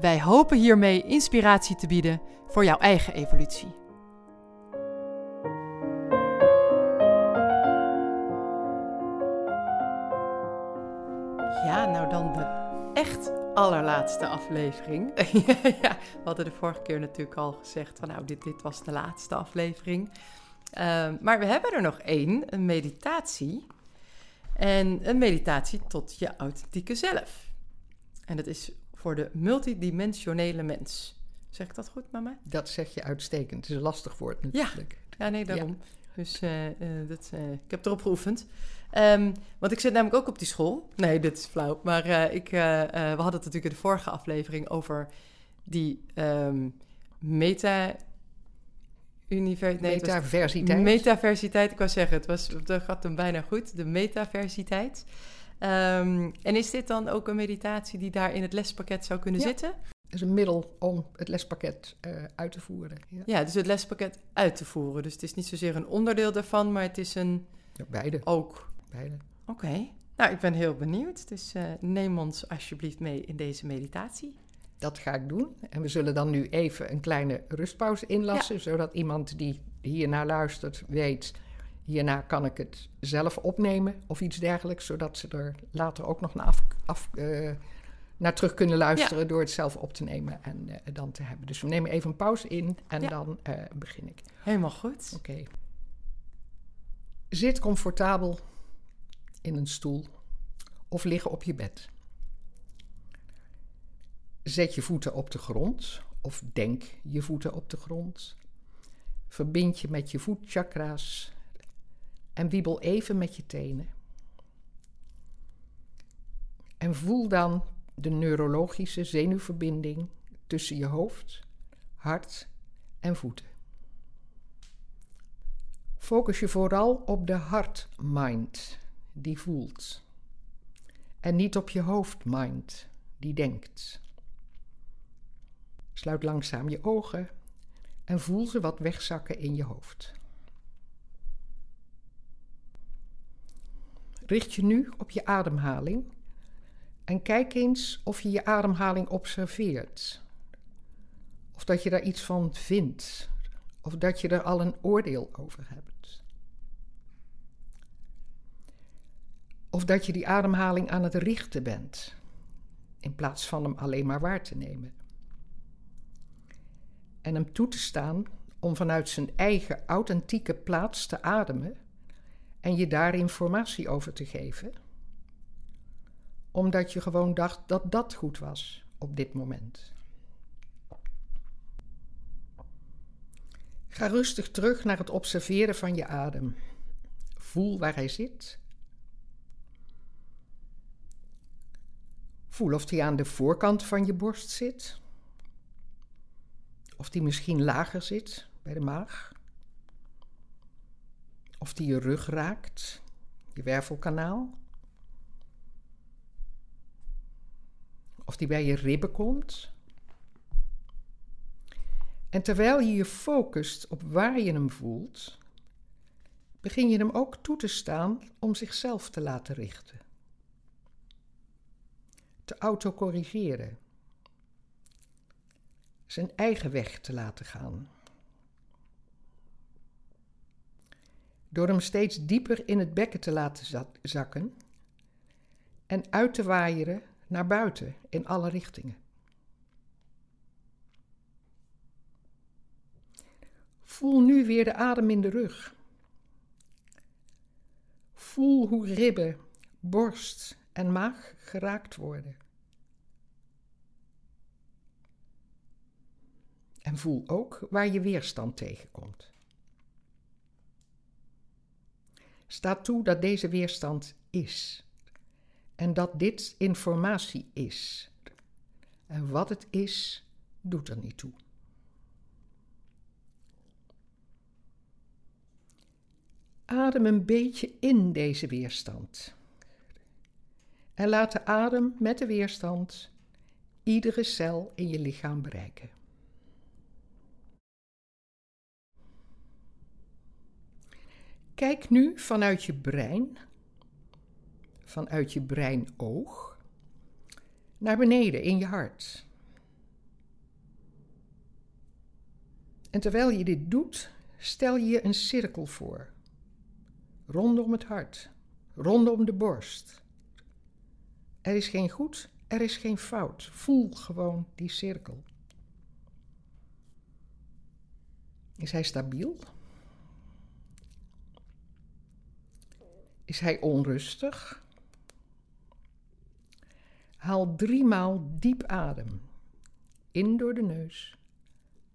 Wij hopen hiermee inspiratie te bieden voor jouw eigen evolutie. Ja, nou dan de echt allerlaatste aflevering. ja, we hadden de vorige keer natuurlijk al gezegd van nou, dit, dit was de laatste aflevering. Uh, maar we hebben er nog één, een meditatie. En een meditatie tot je authentieke zelf. En dat is voor de multidimensionele mens. Zeg ik dat goed, mama? Dat zeg je uitstekend. Het is een lastig woord natuurlijk. Ja, ja nee, daarom. Ja. Dus uh, uh, dat, uh, ik heb erop geoefend. Um, want ik zit namelijk ook op die school. Nee, dit is flauw. Maar ik, we hadden het natuurlijk in de vorige aflevering over die um, meta... Univers nee, metaversiteit. Metaversiteit, ik wou zeggen, het was, dat gaat hem bijna goed. De metaversiteit. Um, en is dit dan ook een meditatie die daar in het lespakket zou kunnen ja. zitten? Het is een middel om het lespakket uh, uit te voeren. Ja. ja. dus het lespakket uit te voeren. Dus het is niet zozeer een onderdeel daarvan, maar het is een... Ja, beide. Ook. Beide. Oké. Okay. Nou, ik ben heel benieuwd. Dus uh, neem ons alsjeblieft mee in deze meditatie. Dat ga ik doen. En we zullen dan nu even een kleine rustpauze inlassen, ja. zodat iemand die hiernaar luistert weet Hierna kan ik het zelf opnemen of iets dergelijks, zodat ze er later ook nog naar, af, af uh, naar terug kunnen luisteren ja. door het zelf op te nemen en uh, dan te hebben. Dus we nemen even een pauze in en ja. dan uh, begin ik. Helemaal goed. Oké. Okay. Zit comfortabel in een stoel of liggen op je bed. Zet je voeten op de grond of denk je voeten op de grond. Verbind je met je voetchakra's en wiebel even met je tenen. En voel dan de neurologische zenuwverbinding tussen je hoofd, hart en voeten. Focus je vooral op de hart-mind die voelt. En niet op je hoofd-mind die denkt. Sluit langzaam je ogen en voel ze wat wegzakken in je hoofd. Richt je nu op je ademhaling en kijk eens of je je ademhaling observeert. Of dat je daar iets van vindt, of dat je er al een oordeel over hebt. Of dat je die ademhaling aan het richten bent, in plaats van hem alleen maar waar te nemen. En hem toe te staan om vanuit zijn eigen authentieke plaats te ademen en je daar informatie over te geven, omdat je gewoon dacht dat dat goed was op dit moment. Ga rustig terug naar het observeren van je adem. Voel waar hij zit. Voel of hij aan de voorkant van je borst zit. Of die misschien lager zit bij de maag. Of die je rug raakt, je wervelkanaal. Of die bij je ribben komt. En terwijl je je focust op waar je hem voelt, begin je hem ook toe te staan om zichzelf te laten richten. Te autocorrigeren. Zijn eigen weg te laten gaan. Door hem steeds dieper in het bekken te laten zakken en uit te waaieren naar buiten in alle richtingen. Voel nu weer de adem in de rug. Voel hoe ribben, borst en maag geraakt worden. En voel ook waar je weerstand tegenkomt. staat toe dat deze weerstand is. En dat dit informatie is. En wat het is, doet er niet toe. Adem een beetje in deze weerstand. En laat de adem met de weerstand iedere cel in je lichaam bereiken. Kijk nu vanuit je brein, vanuit je breinoog, naar beneden in je hart. En terwijl je dit doet, stel je een cirkel voor. Rondom het hart, rondom de borst. Er is geen goed, er is geen fout. Voel gewoon die cirkel. Is hij stabiel? Is hij onrustig? Haal driemaal diep adem. In door de neus,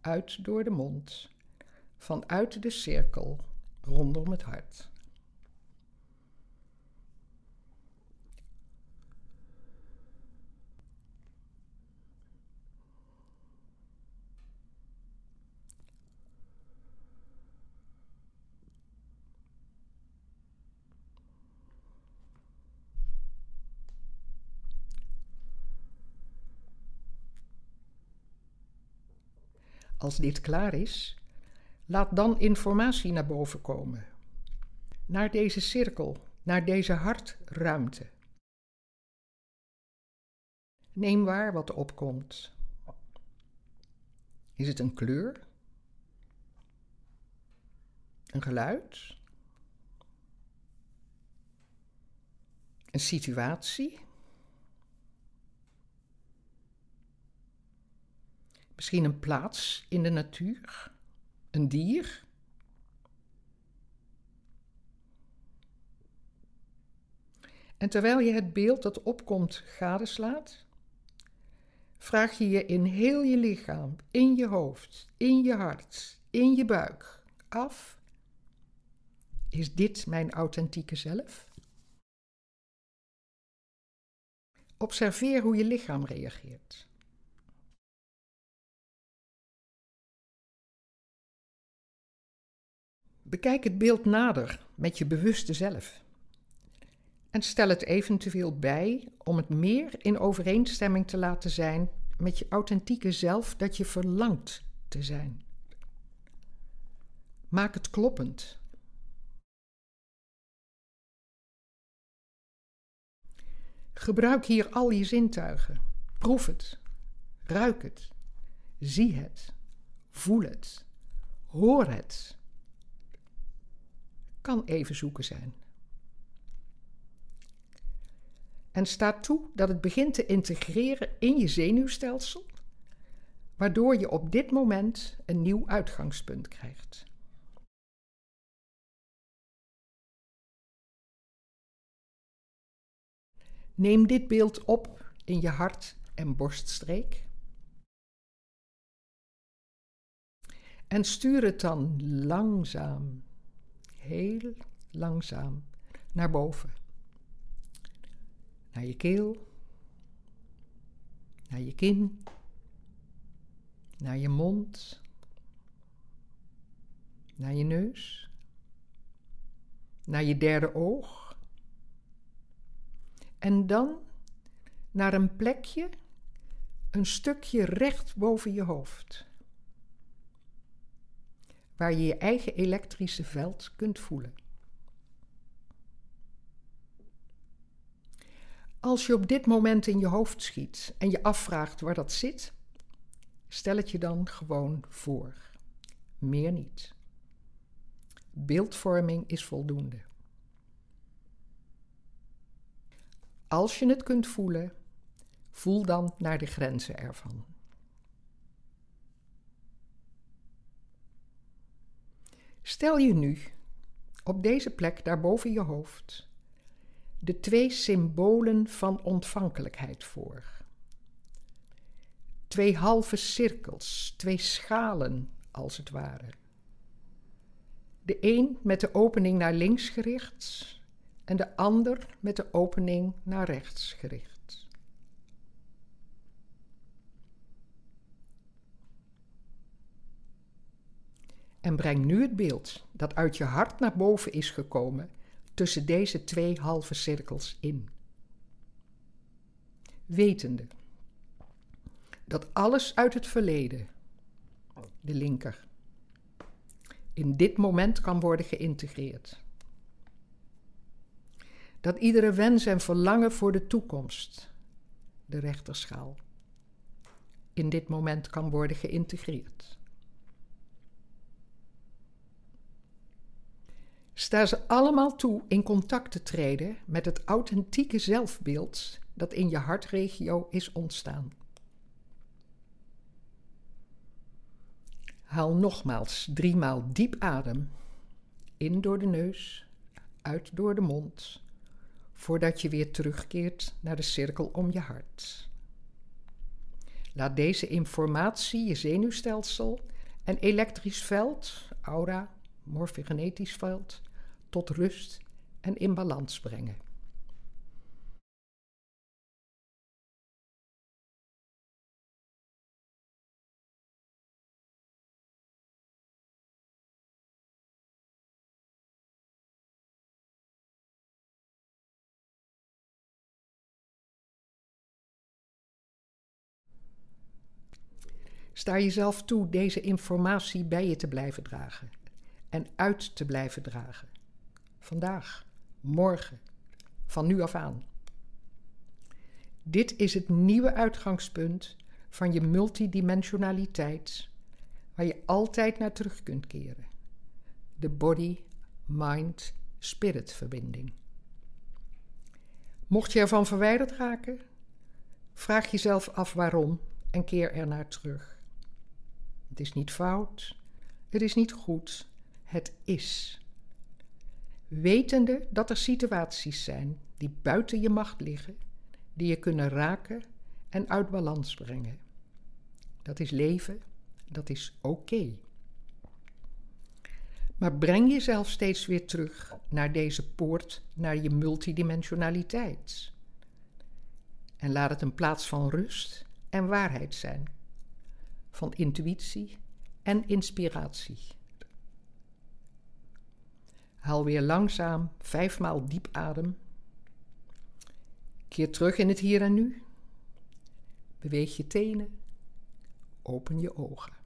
uit door de mond, vanuit de cirkel rondom het hart. Als dit klaar is, laat dan informatie naar boven komen. Naar deze cirkel, naar deze hartruimte. Neem waar wat opkomt. Is het een kleur? Een geluid? Een situatie? Misschien een plaats in de natuur? Een dier? En terwijl je het beeld dat opkomt gadeslaat, vraag je je in heel je lichaam, in je hoofd, in je hart, in je buik af: Is dit mijn authentieke zelf? Observeer hoe je lichaam reageert. Bekijk het beeld nader met je bewuste zelf. En stel het eventueel bij om het meer in overeenstemming te laten zijn met je authentieke zelf dat je verlangt te zijn. Maak het kloppend. Gebruik hier al je zintuigen. Proef het. Ruik het. Zie het. Voel het. Hoor het kan even zoeken zijn. En sta toe dat het begint te integreren in je zenuwstelsel, waardoor je op dit moment een nieuw uitgangspunt krijgt. Neem dit beeld op in je hart- en borststreek. En stuur het dan langzaam heel langzaam naar boven. Naar je keel, naar je kin, naar je mond, naar je neus, naar je derde oog. En dan naar een plekje, een stukje recht boven je hoofd waar je je eigen elektrische veld kunt voelen. Als je op dit moment in je hoofd schiet en je afvraagt waar dat zit, stel het je dan gewoon voor. Meer niet. Beeldvorming is voldoende. Als je het kunt voelen, voel dan naar de grenzen ervan. Stel je nu op deze plek daarboven je hoofd de twee symbolen van ontvankelijkheid voor. Twee halve cirkels, twee schalen als het ware. De een met de opening naar links gericht en de ander met de opening naar rechts gericht. En breng nu het beeld dat uit je hart naar boven is gekomen tussen deze twee halve cirkels in. Wetende dat alles uit het verleden, de linker, in dit moment kan worden geïntegreerd. Dat iedere wens en verlangen voor de toekomst, de rechterschaal, in dit moment kan worden geïntegreerd. Sta ze allemaal toe in contact te treden met het authentieke zelfbeeld dat in je hartregio is ontstaan. Haal nogmaals driemaal diep adem. In door de neus, uit door de mond, voordat je weer terugkeert naar de cirkel om je hart. Laat deze informatie je zenuwstelsel en elektrisch veld, aura, morfogenetisch veld, tot rust en in balans brengen. Sta jezelf toe deze informatie bij je te blijven dragen en uit te blijven dragen. Vandaag, morgen, van nu af aan. Dit is het nieuwe uitgangspunt van je multidimensionaliteit, waar je altijd naar terug kunt keren. De body-mind-spirit verbinding. Mocht je ervan verwijderd raken, vraag jezelf af waarom en keer er naar terug. Het is niet fout, het is niet goed, het is. Wetende dat er situaties zijn die buiten je macht liggen, die je kunnen raken en uit balans brengen. Dat is leven, dat is oké. Maar breng jezelf steeds weer terug naar deze poort, naar je multidimensionaliteit. En laat het een plaats van rust en waarheid zijn van intuïtie en inspiratie. Haal weer langzaam vijfmaal diep adem. Keer terug in het hier en nu. Beweeg je tenen. Open je ogen.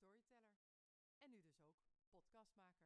Storyteller. En nu dus ook podcastmaker.